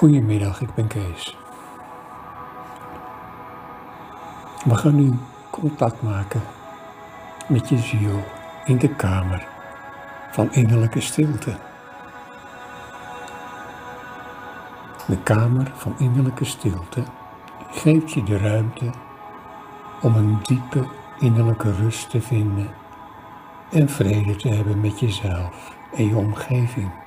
Goedemiddag, ik ben Kees. We gaan nu contact maken met je ziel in de kamer van innerlijke stilte. De kamer van innerlijke stilte geeft je de ruimte om een diepe innerlijke rust te vinden en vrede te hebben met jezelf en je omgeving.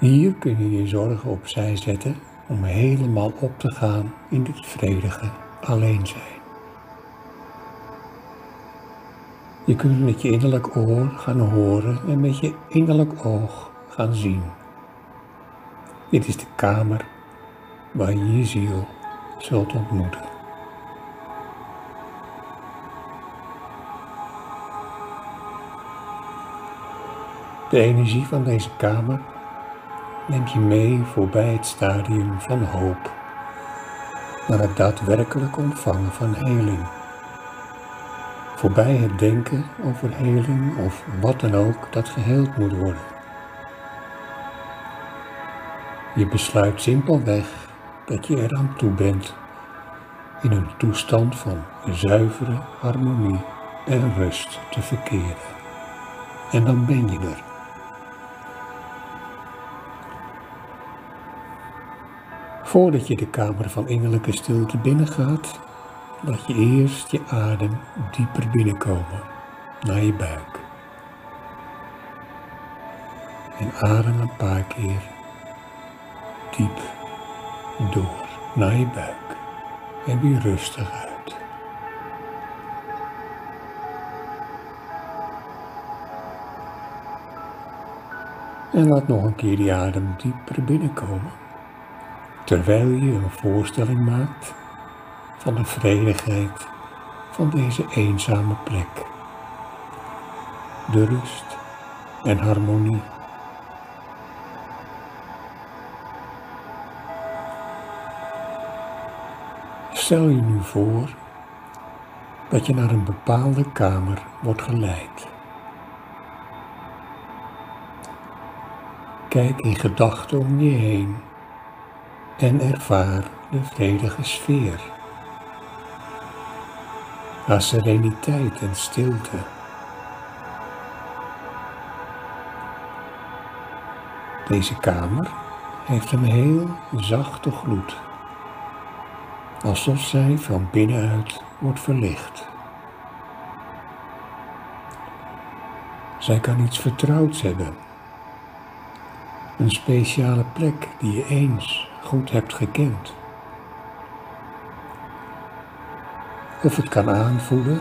Hier kun je je zorgen opzij zetten om helemaal op te gaan in dit vredige alleen zijn. Je kunt met je innerlijk oor gaan horen en met je innerlijk oog gaan zien. Dit is de kamer waar je je ziel zult ontmoeten. De energie van deze kamer neemt je mee voorbij het stadium van hoop naar het daadwerkelijk ontvangen van heling. Voorbij het denken over heling of wat dan ook dat geheeld moet worden. Je besluit simpelweg dat je eraan toe bent in een toestand van zuivere harmonie en rust te verkeren. En dan ben je er. Voordat je de kamer van innerlijke stilte binnengaat, laat je eerst je adem dieper binnenkomen naar je buik. En adem een paar keer diep door naar je buik en weer rustig uit. En laat nog een keer die adem dieper binnenkomen terwijl je een voorstelling maakt van de vredigheid van deze eenzame plek. De rust en harmonie. Stel je nu voor dat je naar een bepaalde kamer wordt geleid. Kijk in gedachten om je heen en ervaar de vredige sfeer. Haar sereniteit en stilte. Deze kamer heeft een heel zachte gloed, alsof zij van binnenuit wordt verlicht. Zij kan iets vertrouwds hebben, een speciale plek die je eens goed hebt gekend. Of het kan aanvoelen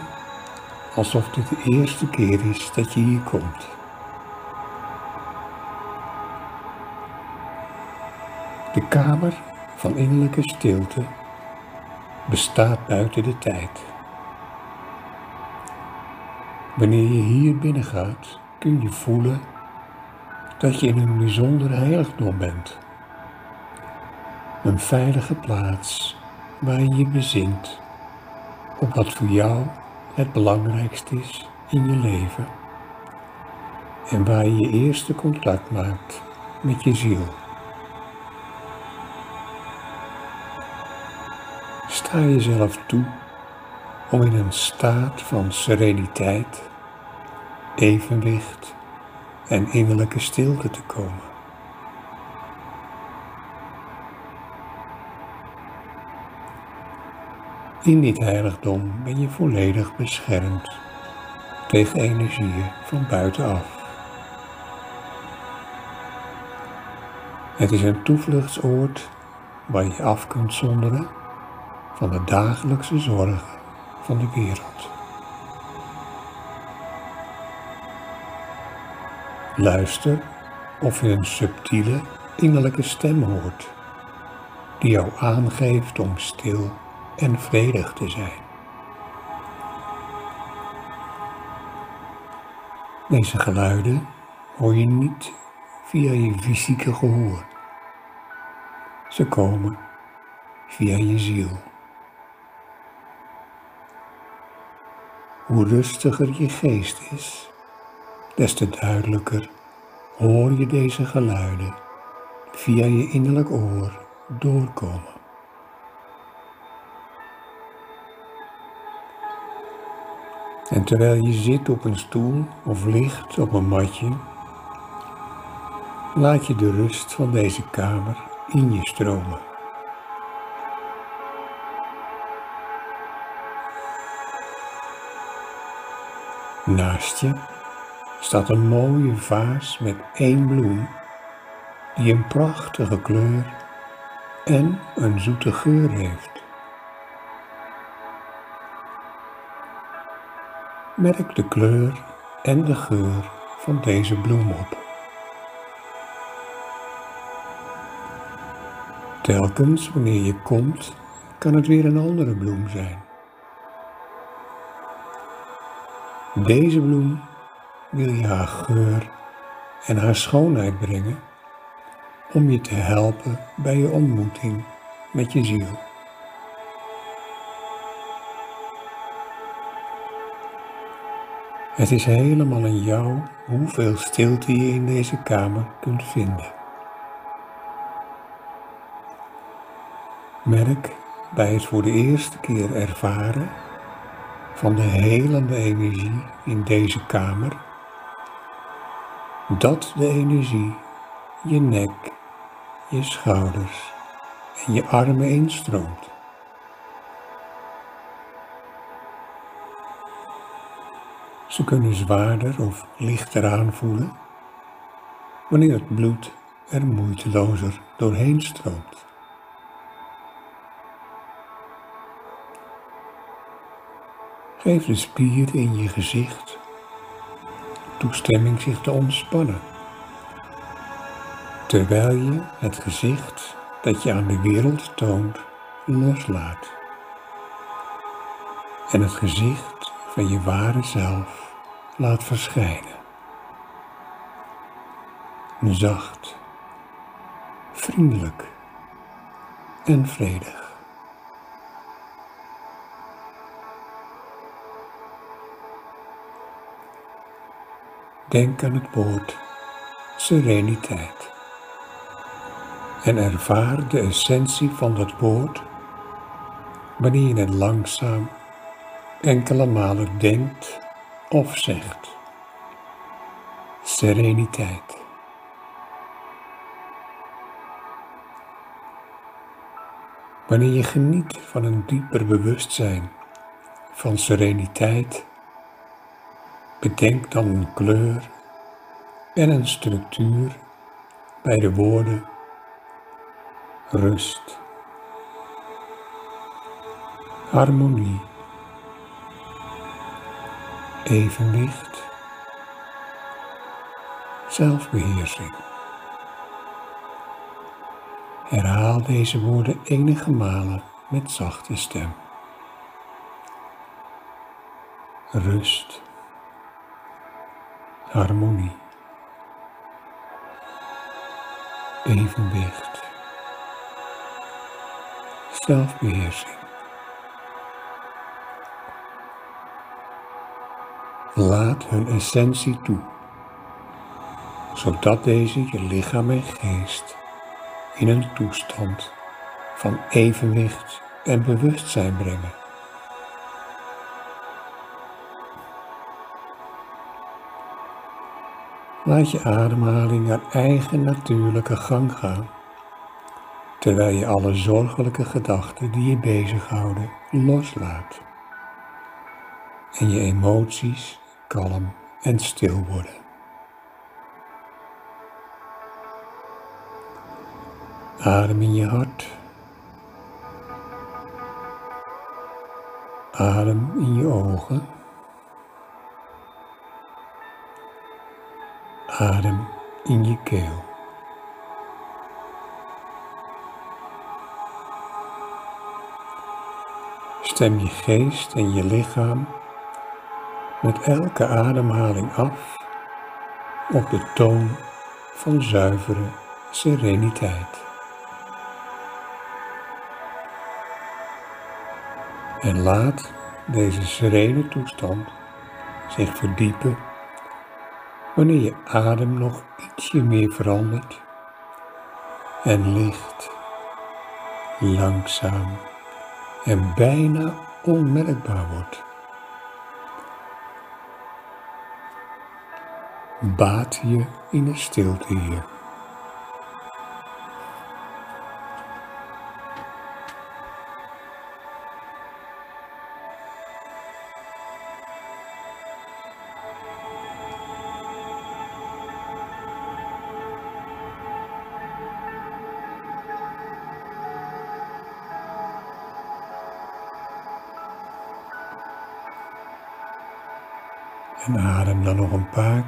alsof dit de eerste keer is dat je hier komt. De kamer van innerlijke stilte bestaat buiten de tijd. Wanneer je hier binnengaat, kun je voelen dat je in een bijzonder heiligdom bent. Een veilige plaats waar je je bezint op wat voor jou het belangrijkste is in je leven. En waar je je eerste contact maakt met je ziel. Sta jezelf toe om in een staat van sereniteit, evenwicht en innerlijke stilte te komen. In dit heiligdom ben je volledig beschermd tegen energieën van buitenaf. Het is een toevluchtsoord waar je af kunt zonderen van de dagelijkse zorgen van de wereld. Luister of je een subtiele innerlijke stem hoort die jou aangeeft om stil en vredig te zijn. Deze geluiden hoor je niet via je fysieke gehoor. Ze komen via je ziel. Hoe rustiger je geest is, des te duidelijker hoor je deze geluiden via je innerlijk oor doorkomen. En terwijl je zit op een stoel of ligt op een matje, laat je de rust van deze kamer in je stromen. Naast je staat een mooie vaas met één bloem die een prachtige kleur en een zoete geur heeft. Merk de kleur en de geur van deze bloem op. Telkens wanneer je komt, kan het weer een andere bloem zijn. Deze bloem wil je haar geur en haar schoonheid brengen om je te helpen bij je ontmoeting met je ziel. Het is helemaal aan jou hoeveel stilte je in deze kamer kunt vinden. Merk bij het voor de eerste keer ervaren van de helende energie in deze kamer dat de energie je nek, je schouders en je armen instroomt. Ze kunnen zwaarder of lichter aanvoelen wanneer het bloed er moeitelozer doorheen stroomt. Geef de spieren in je gezicht toestemming zich te ontspannen, terwijl je het gezicht dat je aan de wereld toont loslaat en het gezicht van je ware zelf laat verschijnen. Zacht, vriendelijk en vredig. Denk aan het woord sereniteit en ervaar de essentie van dat woord wanneer je het langzaam enkele malen denkt of zegt sereniteit. Wanneer je geniet van een dieper bewustzijn van sereniteit, bedenk dan een kleur en een structuur bij de woorden rust, harmonie evenwicht, zelfbeheersing. Herhaal deze woorden enige malen met zachte stem. Rust, harmonie, evenwicht, zelfbeheersing. Laat hun essentie toe, zodat deze je lichaam en geest in een toestand van evenwicht en bewustzijn brengen. Laat je ademhaling naar eigen natuurlijke gang gaan, terwijl je alle zorgelijke gedachten die je bezighouden loslaat en je emoties kalm en stil worden. Adem in je hart. Adem in je ogen. Adem in je keel. Stem je geest en je lichaam met elke ademhaling af op de toon van zuivere sereniteit. En laat deze serene toestand zich verdiepen wanneer je adem nog ietsje meer verandert en licht, langzaam en bijna onmerkbaar wordt. Baat je in de stilte hier.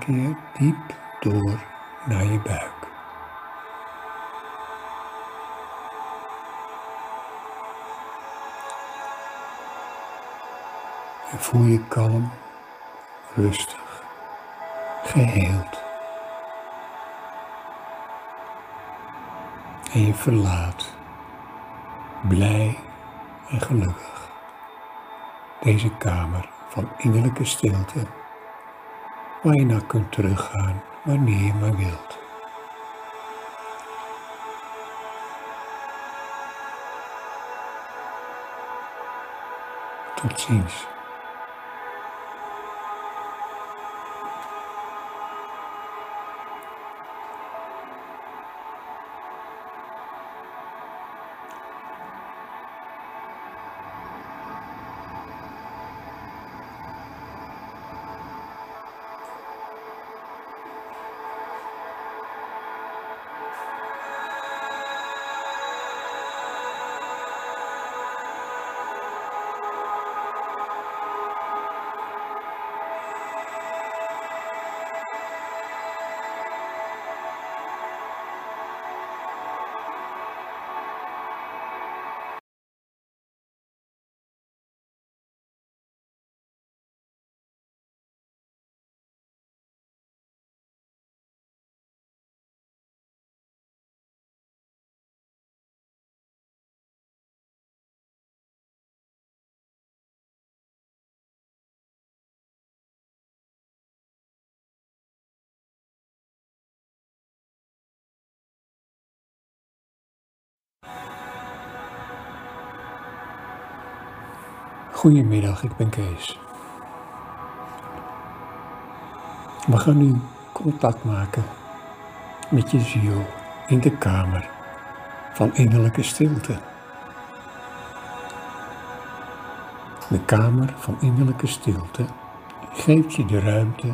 Keer diep door naar je buik. En voel je kalm, rustig, geheeld. En je verlaat, blij en gelukkig, deze kamer van innerlijke stilte waar je naar kunt teruggaan wanneer je maar wilt. Tot ziens. Goedemiddag, ik ben Kees. We gaan nu contact maken met je ziel in de kamer van innerlijke stilte. De kamer van innerlijke stilte geeft je de ruimte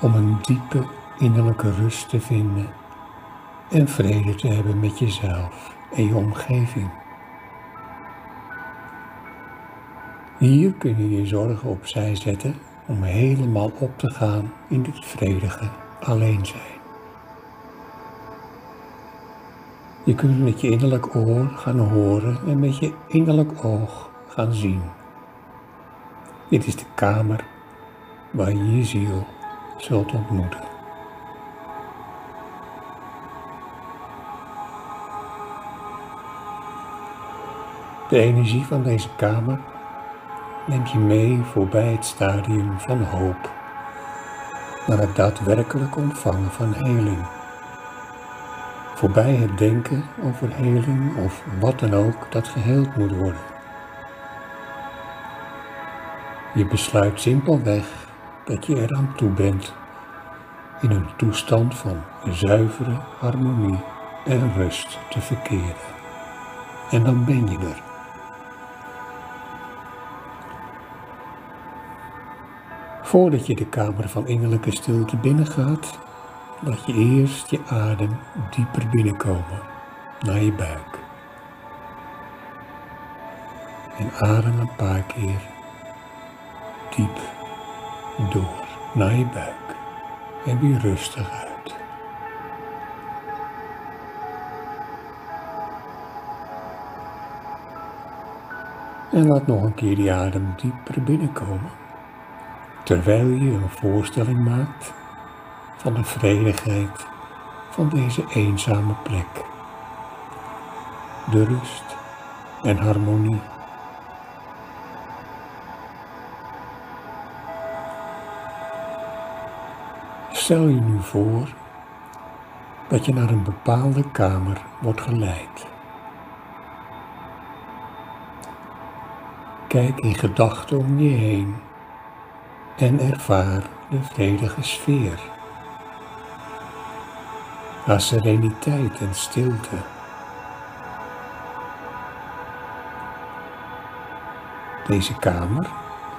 om een diepe innerlijke rust te vinden en vrede te hebben met jezelf en je omgeving. Hier kun je je zorgen opzij zetten om helemaal op te gaan in dit vredige alleen zijn. Je kunt met je innerlijk oor gaan horen en met je innerlijk oog gaan zien. Dit is de kamer waar je je ziel zult ontmoeten. De energie van deze kamer neemt je mee voorbij het stadium van hoop naar het daadwerkelijk ontvangen van heling. Voorbij het denken over heling of wat dan ook dat geheeld moet worden. Je besluit simpelweg dat je eraan toe bent in een toestand van zuivere harmonie en rust te verkeren. En dan ben je er. Voordat je de kamer van innerlijke stilte binnengaat, laat je eerst je adem dieper binnenkomen naar je buik. En adem een paar keer diep door naar je buik en weer rustig uit. En laat nog een keer die adem dieper binnenkomen terwijl je een voorstelling maakt van de vredigheid van deze eenzame plek. De rust en harmonie. Stel je nu voor dat je naar een bepaalde kamer wordt geleid. Kijk in gedachten om je heen en ervaar de vredige sfeer. Haar sereniteit en stilte. Deze kamer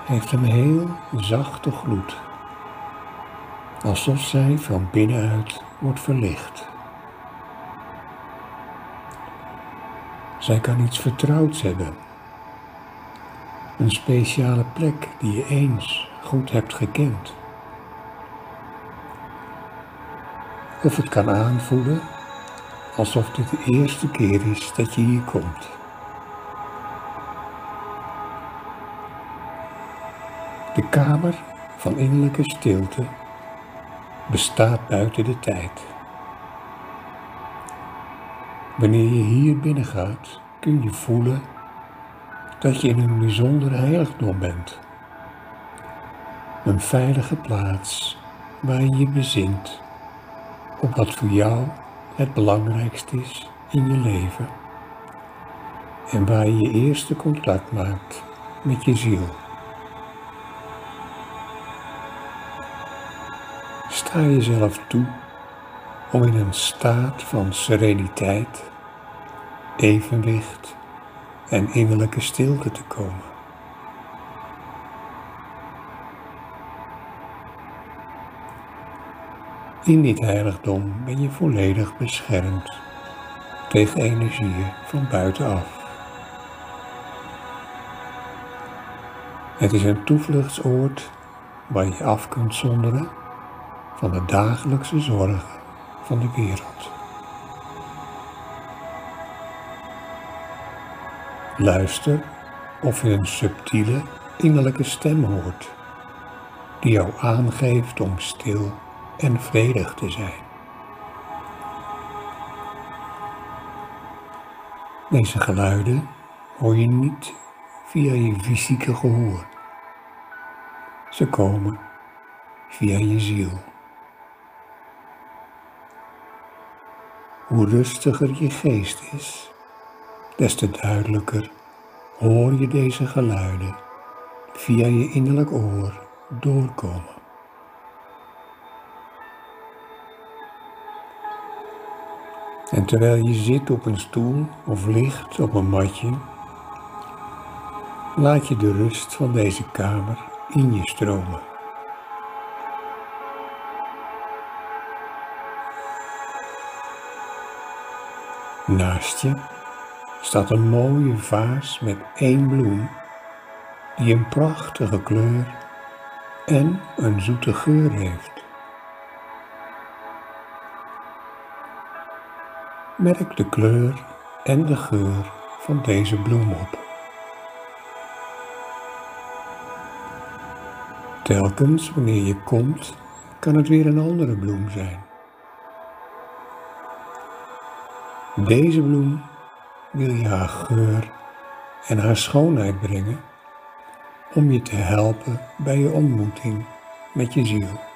heeft een heel zachte gloed, alsof zij van binnenuit wordt verlicht. Zij kan iets vertrouwds hebben. Een speciale plek die je eens goed hebt gekend. Of het kan aanvoelen alsof dit de eerste keer is dat je hier komt. De kamer van innerlijke stilte bestaat buiten de tijd. Wanneer je hier binnengaat, kun je voelen dat je in een bijzonder heiligdom bent. Een veilige plaats waar je je bezint op wat voor jou het belangrijkste is in je leven en waar je je eerste contact maakt met je ziel. Sta jezelf toe om in een staat van sereniteit, evenwicht en innerlijke stilte te komen. In dit heiligdom ben je volledig beschermd tegen energieën van buitenaf. Het is een toevluchtsoord waar je af kunt zonderen van de dagelijkse zorgen van de wereld. Luister of je een subtiele innerlijke stem hoort die jou aangeeft om stil en vredig te zijn. Deze geluiden hoor je niet via je fysieke gehoor. Ze komen via je ziel. Hoe rustiger je geest is, des te duidelijker hoor je deze geluiden via je innerlijk oor doorkomen. En terwijl je zit op een stoel of ligt op een matje, laat je de rust van deze kamer in je stromen. Naast je staat een mooie vaas met één bloem die een prachtige kleur en een zoete geur heeft. Merk de kleur en de geur van deze bloem op. Telkens wanneer je komt, kan het weer een andere bloem zijn. Deze bloem wil je haar geur en haar schoonheid brengen om je te helpen bij je ontmoeting met je ziel.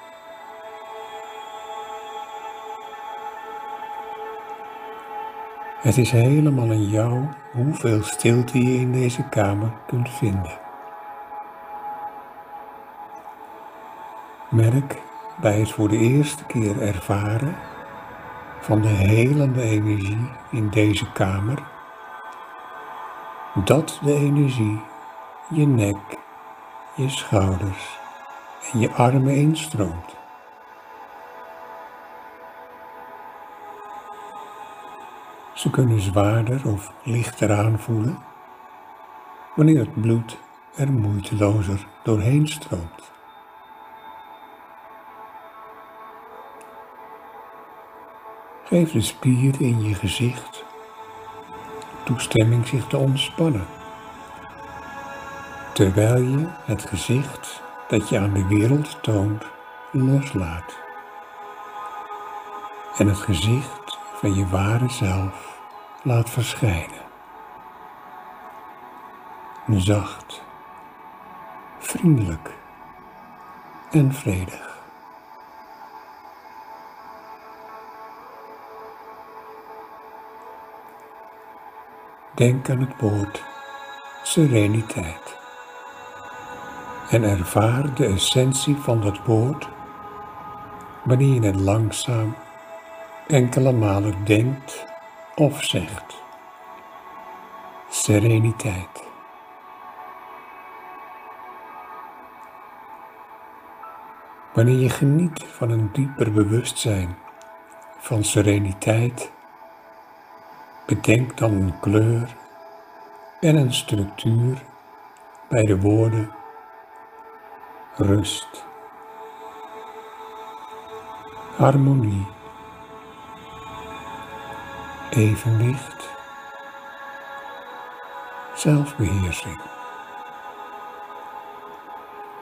Het is helemaal aan jou hoeveel stilte je in deze kamer kunt vinden. Merk bij het voor de eerste keer ervaren van de helende energie in deze kamer dat de energie je nek, je schouders en je armen instroomt. Ze kunnen zwaarder of lichter aanvoelen wanneer het bloed er moeitelozer doorheen stroomt. Geef de spieren in je gezicht toestemming zich te ontspannen, terwijl je het gezicht dat je aan de wereld toont loslaat en het gezicht van je ware zelf laat verschijnen. Zacht, vriendelijk en vredig. Denk aan het woord sereniteit en ervaar de essentie van dat woord wanneer je het langzaam enkele malen denkt of zegt. Sereniteit. Wanneer je geniet van een dieper bewustzijn van sereniteit, bedenk dan een kleur en een structuur bij de woorden rust, harmonie, evenwicht, zelfbeheersing.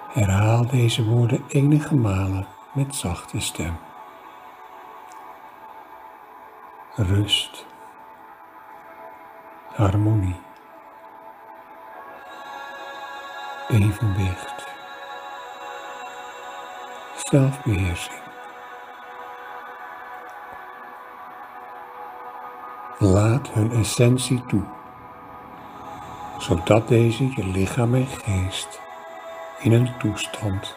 Herhaal deze woorden enige malen met zachte stem. Rust, harmonie, evenwicht, zelfbeheersing. Laat hun essentie toe, zodat deze je lichaam en geest in een toestand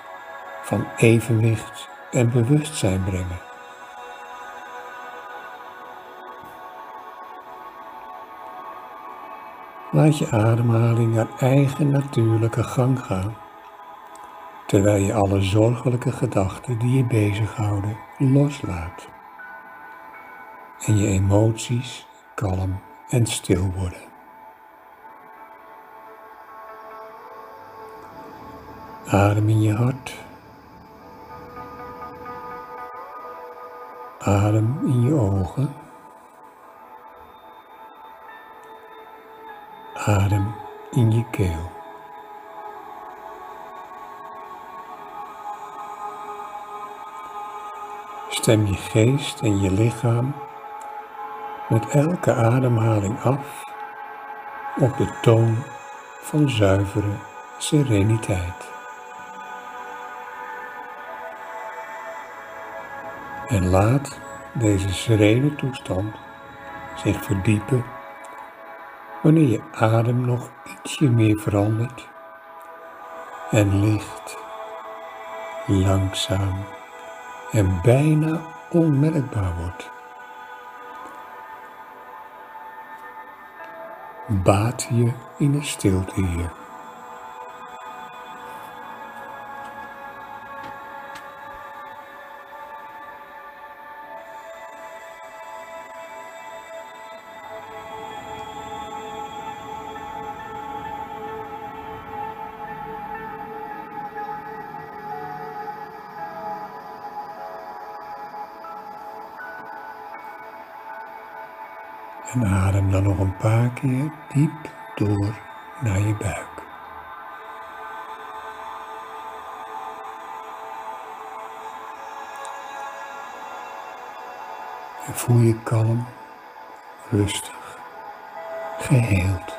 van evenwicht en bewustzijn brengen. Laat je ademhaling haar eigen natuurlijke gang gaan, terwijl je alle zorgelijke gedachten die je bezighouden loslaat en je emoties kalm en stil worden. Adem in je hart. Adem in je ogen. Adem in je keel. Stem je geest en je lichaam met elke ademhaling af op de toon van zuivere sereniteit. En laat deze serene toestand zich verdiepen wanneer je adem nog ietsje meer verandert en licht, langzaam en bijna onmerkbaar wordt. Baat je in de stilte hier. En adem dan nog een paar keer diep door naar je buik. En voel je kalm, rustig, geheeld.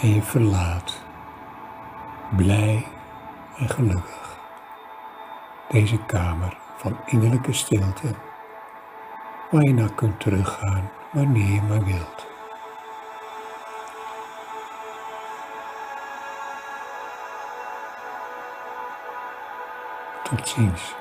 En je verlaat, blij en gelukkig, deze kamer van innerlijke stilte waar je naar kunt teruggaan wanneer je maar wilt. Tot ziens.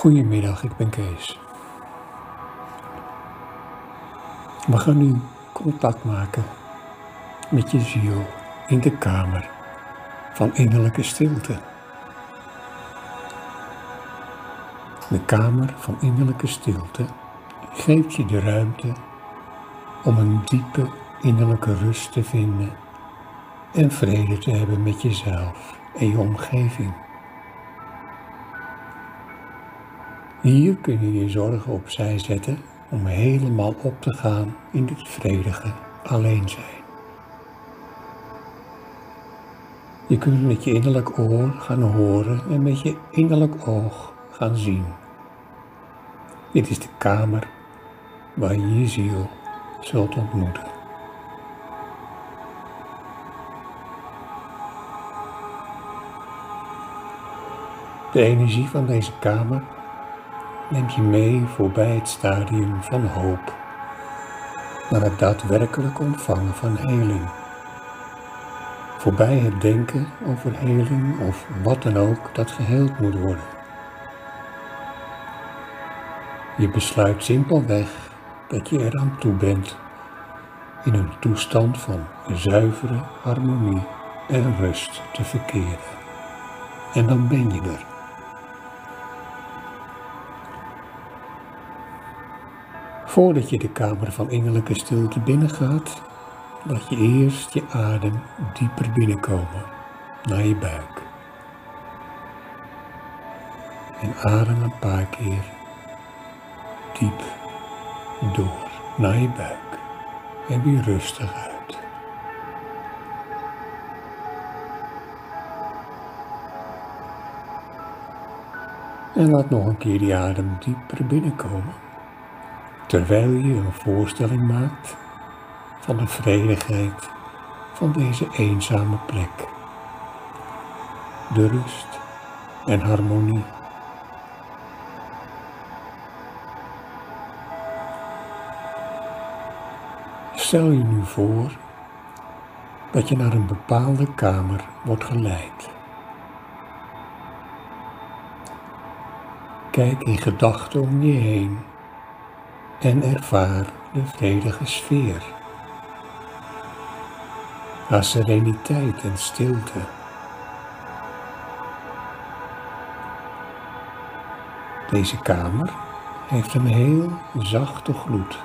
Goedemiddag, ik ben Kees. We gaan nu contact maken met je ziel in de kamer van innerlijke stilte. De kamer van innerlijke stilte geeft je de ruimte om een diepe innerlijke rust te vinden en vrede te hebben met jezelf en je omgeving. Hier kun je je zorgen opzij zetten om helemaal op te gaan in het vredige alleen zijn. Je kunt met je innerlijk oor gaan horen en met je innerlijk oog gaan zien. Dit is de kamer waar je je ziel zult ontmoeten. De energie van deze kamer neemt je mee voorbij het stadium van hoop naar het daadwerkelijk ontvangen van heling. Voorbij het denken over heling of wat dan ook dat geheeld moet worden. Je besluit simpelweg dat je eraan toe bent in een toestand van zuivere harmonie en rust te verkeren. En dan ben je er. Voordat je de kamer van innerlijke stilte binnengaat, laat je eerst je adem dieper binnenkomen naar je buik. En adem een paar keer diep door naar je buik en weer rustig uit. En laat nog een keer die adem dieper binnenkomen terwijl je een voorstelling maakt van de vredigheid van deze eenzame plek. De rust en harmonie. Stel je nu voor dat je naar een bepaalde kamer wordt geleid. Kijk in gedachten om je heen en ervaar de vredige sfeer. Haar sereniteit en stilte. Deze kamer heeft een heel zachte gloed,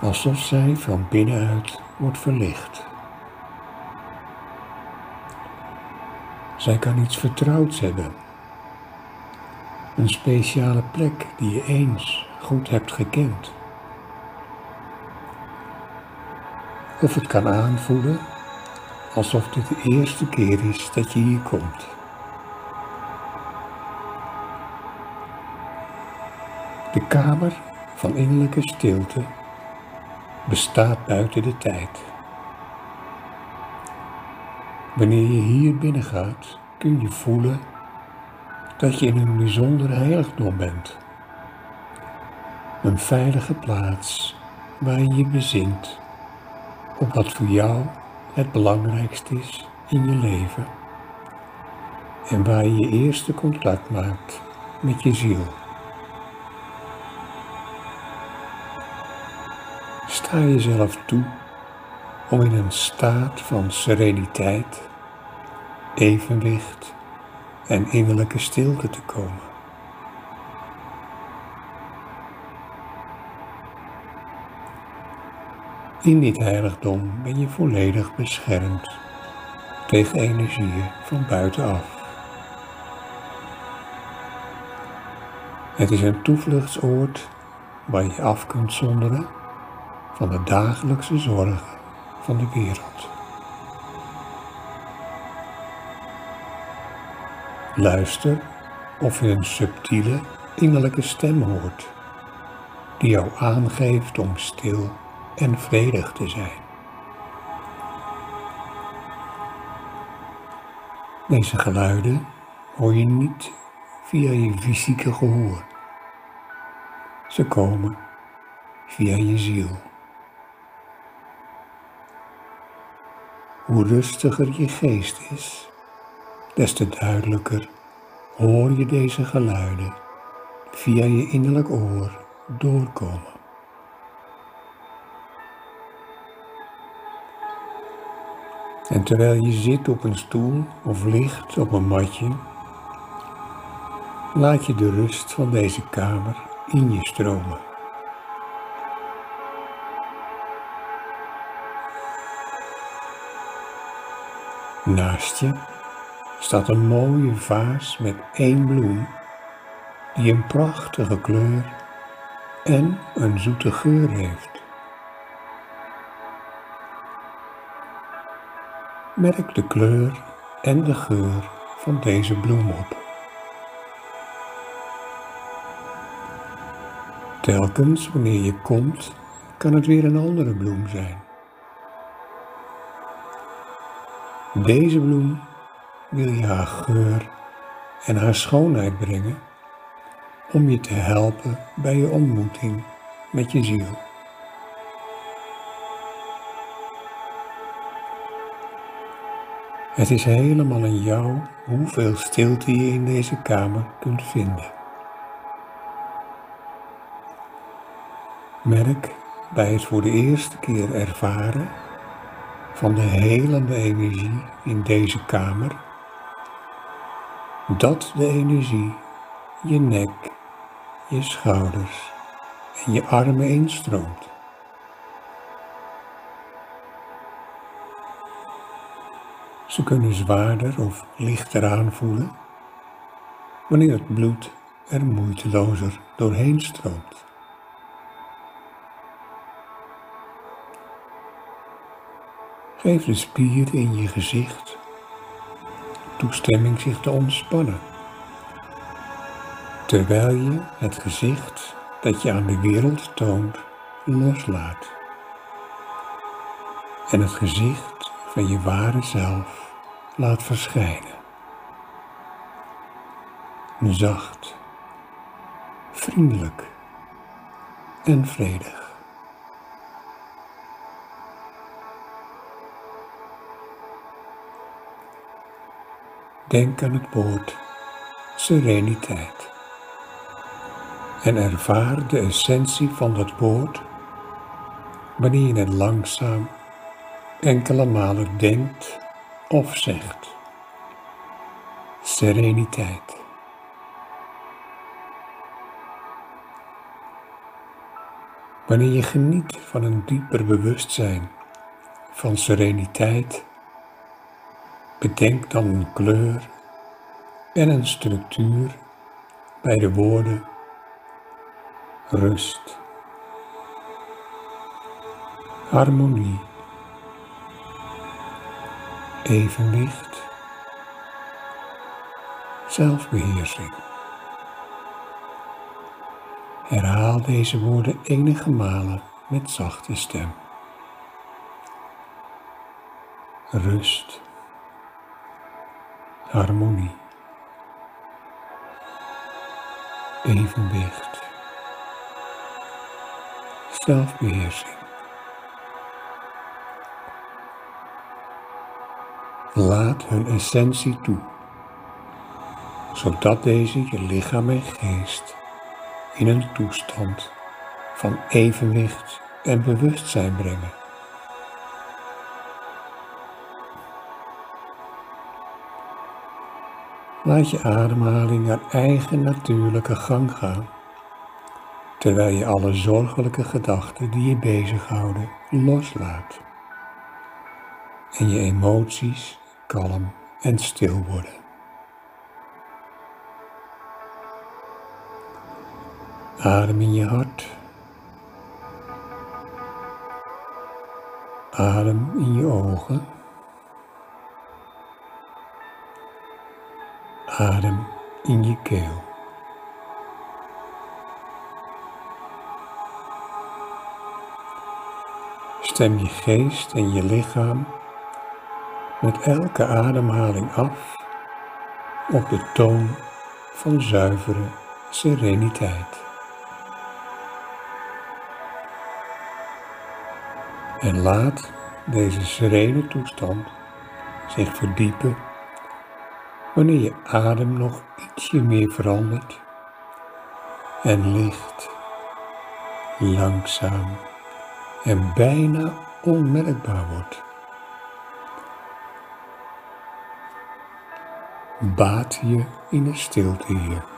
alsof zij van binnenuit wordt verlicht. Zij kan iets vertrouwds hebben, een speciale plek die je eens goed hebt gekend. Of het kan aanvoelen alsof dit de eerste keer is dat je hier komt. De kamer van innerlijke stilte bestaat buiten de tijd. Wanneer je hier binnengaat, kun je voelen dat je in een bijzonder heiligdom bent. Een veilige plaats waar je je bezint op wat voor jou het belangrijkste is in je leven. En waar je je eerste contact maakt met je ziel. Sta jezelf toe om in een staat van sereniteit, evenwicht en innerlijke stilte te komen. In dit heiligdom ben je volledig beschermd tegen energieën van buitenaf. Het is een toevluchtsoord waar je af kunt zonderen van de dagelijkse zorgen van de wereld. Luister of je een subtiele innerlijke stem hoort die jou aangeeft om stil en vredig te zijn. Deze geluiden hoor je niet via je fysieke gehoor. Ze komen via je ziel. Hoe rustiger je geest is, des te duidelijker hoor je deze geluiden via je innerlijk oor doorkomen. En terwijl je zit op een stoel of ligt op een matje, laat je de rust van deze kamer in je stromen. Naast je staat een mooie vaas met één bloem die een prachtige kleur en een zoete geur heeft. Merk de kleur en de geur van deze bloem op. Telkens wanneer je komt, kan het weer een andere bloem zijn. Deze bloem wil je haar geur en haar schoonheid brengen om je te helpen bij je ontmoeting met je ziel. Het is helemaal aan jou hoeveel stilte je in deze kamer kunt vinden. Merk bij het voor de eerste keer ervaren van de helende energie in deze kamer dat de energie je nek, je schouders en je armen instroomt. Ze kunnen zwaarder of lichter aanvoelen wanneer het bloed er moeitelozer doorheen stroomt. Geef de spieren in je gezicht toestemming zich te ontspannen, terwijl je het gezicht dat je aan de wereld toont loslaat en het gezicht van je ware zelf laat verschijnen. Zacht, vriendelijk en vredig. Denk aan het woord sereniteit en ervaar de essentie van dat woord wanneer je het langzaam enkele malen denkt of zegt sereniteit. Wanneer je geniet van een dieper bewustzijn van sereniteit, bedenk dan een kleur en een structuur bij de woorden rust, harmonie evenwicht, zelfbeheersing. Herhaal deze woorden enige malen met zachte stem. Rust, harmonie, evenwicht, zelfbeheersing. Laat hun essentie toe, zodat deze je lichaam en geest in een toestand van evenwicht en bewustzijn brengen. Laat je ademhaling naar eigen natuurlijke gang gaan, terwijl je alle zorgelijke gedachten die je bezighouden loslaat en je emoties kalm en stil worden. Adem in je hart. Adem in je ogen. Adem in je keel. Stem je geest en je lichaam met elke ademhaling af op de toon van zuivere sereniteit. En laat deze serene toestand zich verdiepen wanneer je adem nog ietsje meer verandert en licht, langzaam en bijna onmerkbaar wordt. Baat je in de stilte hier.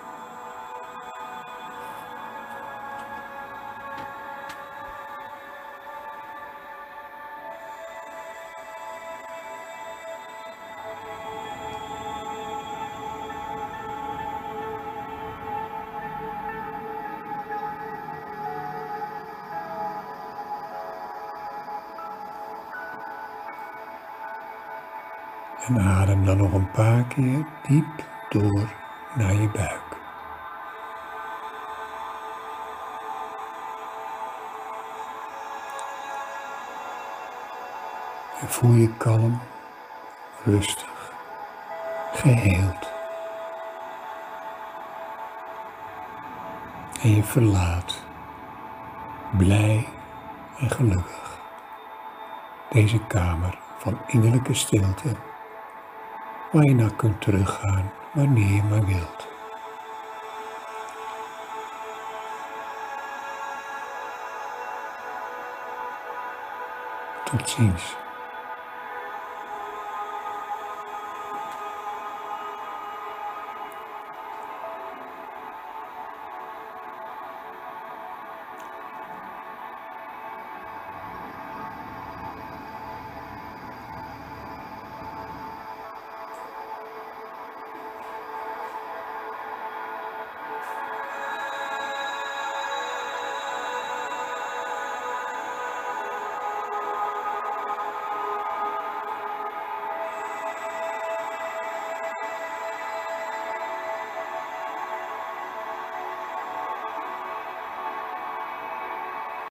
Diep door naar je buik. En voel je kalm, rustig, geheeld. En je verlaat, blij en gelukkig, deze kamer van innerlijke stilte waar je naar kunt teruggaan wanneer je maar wilt. Tot ziens.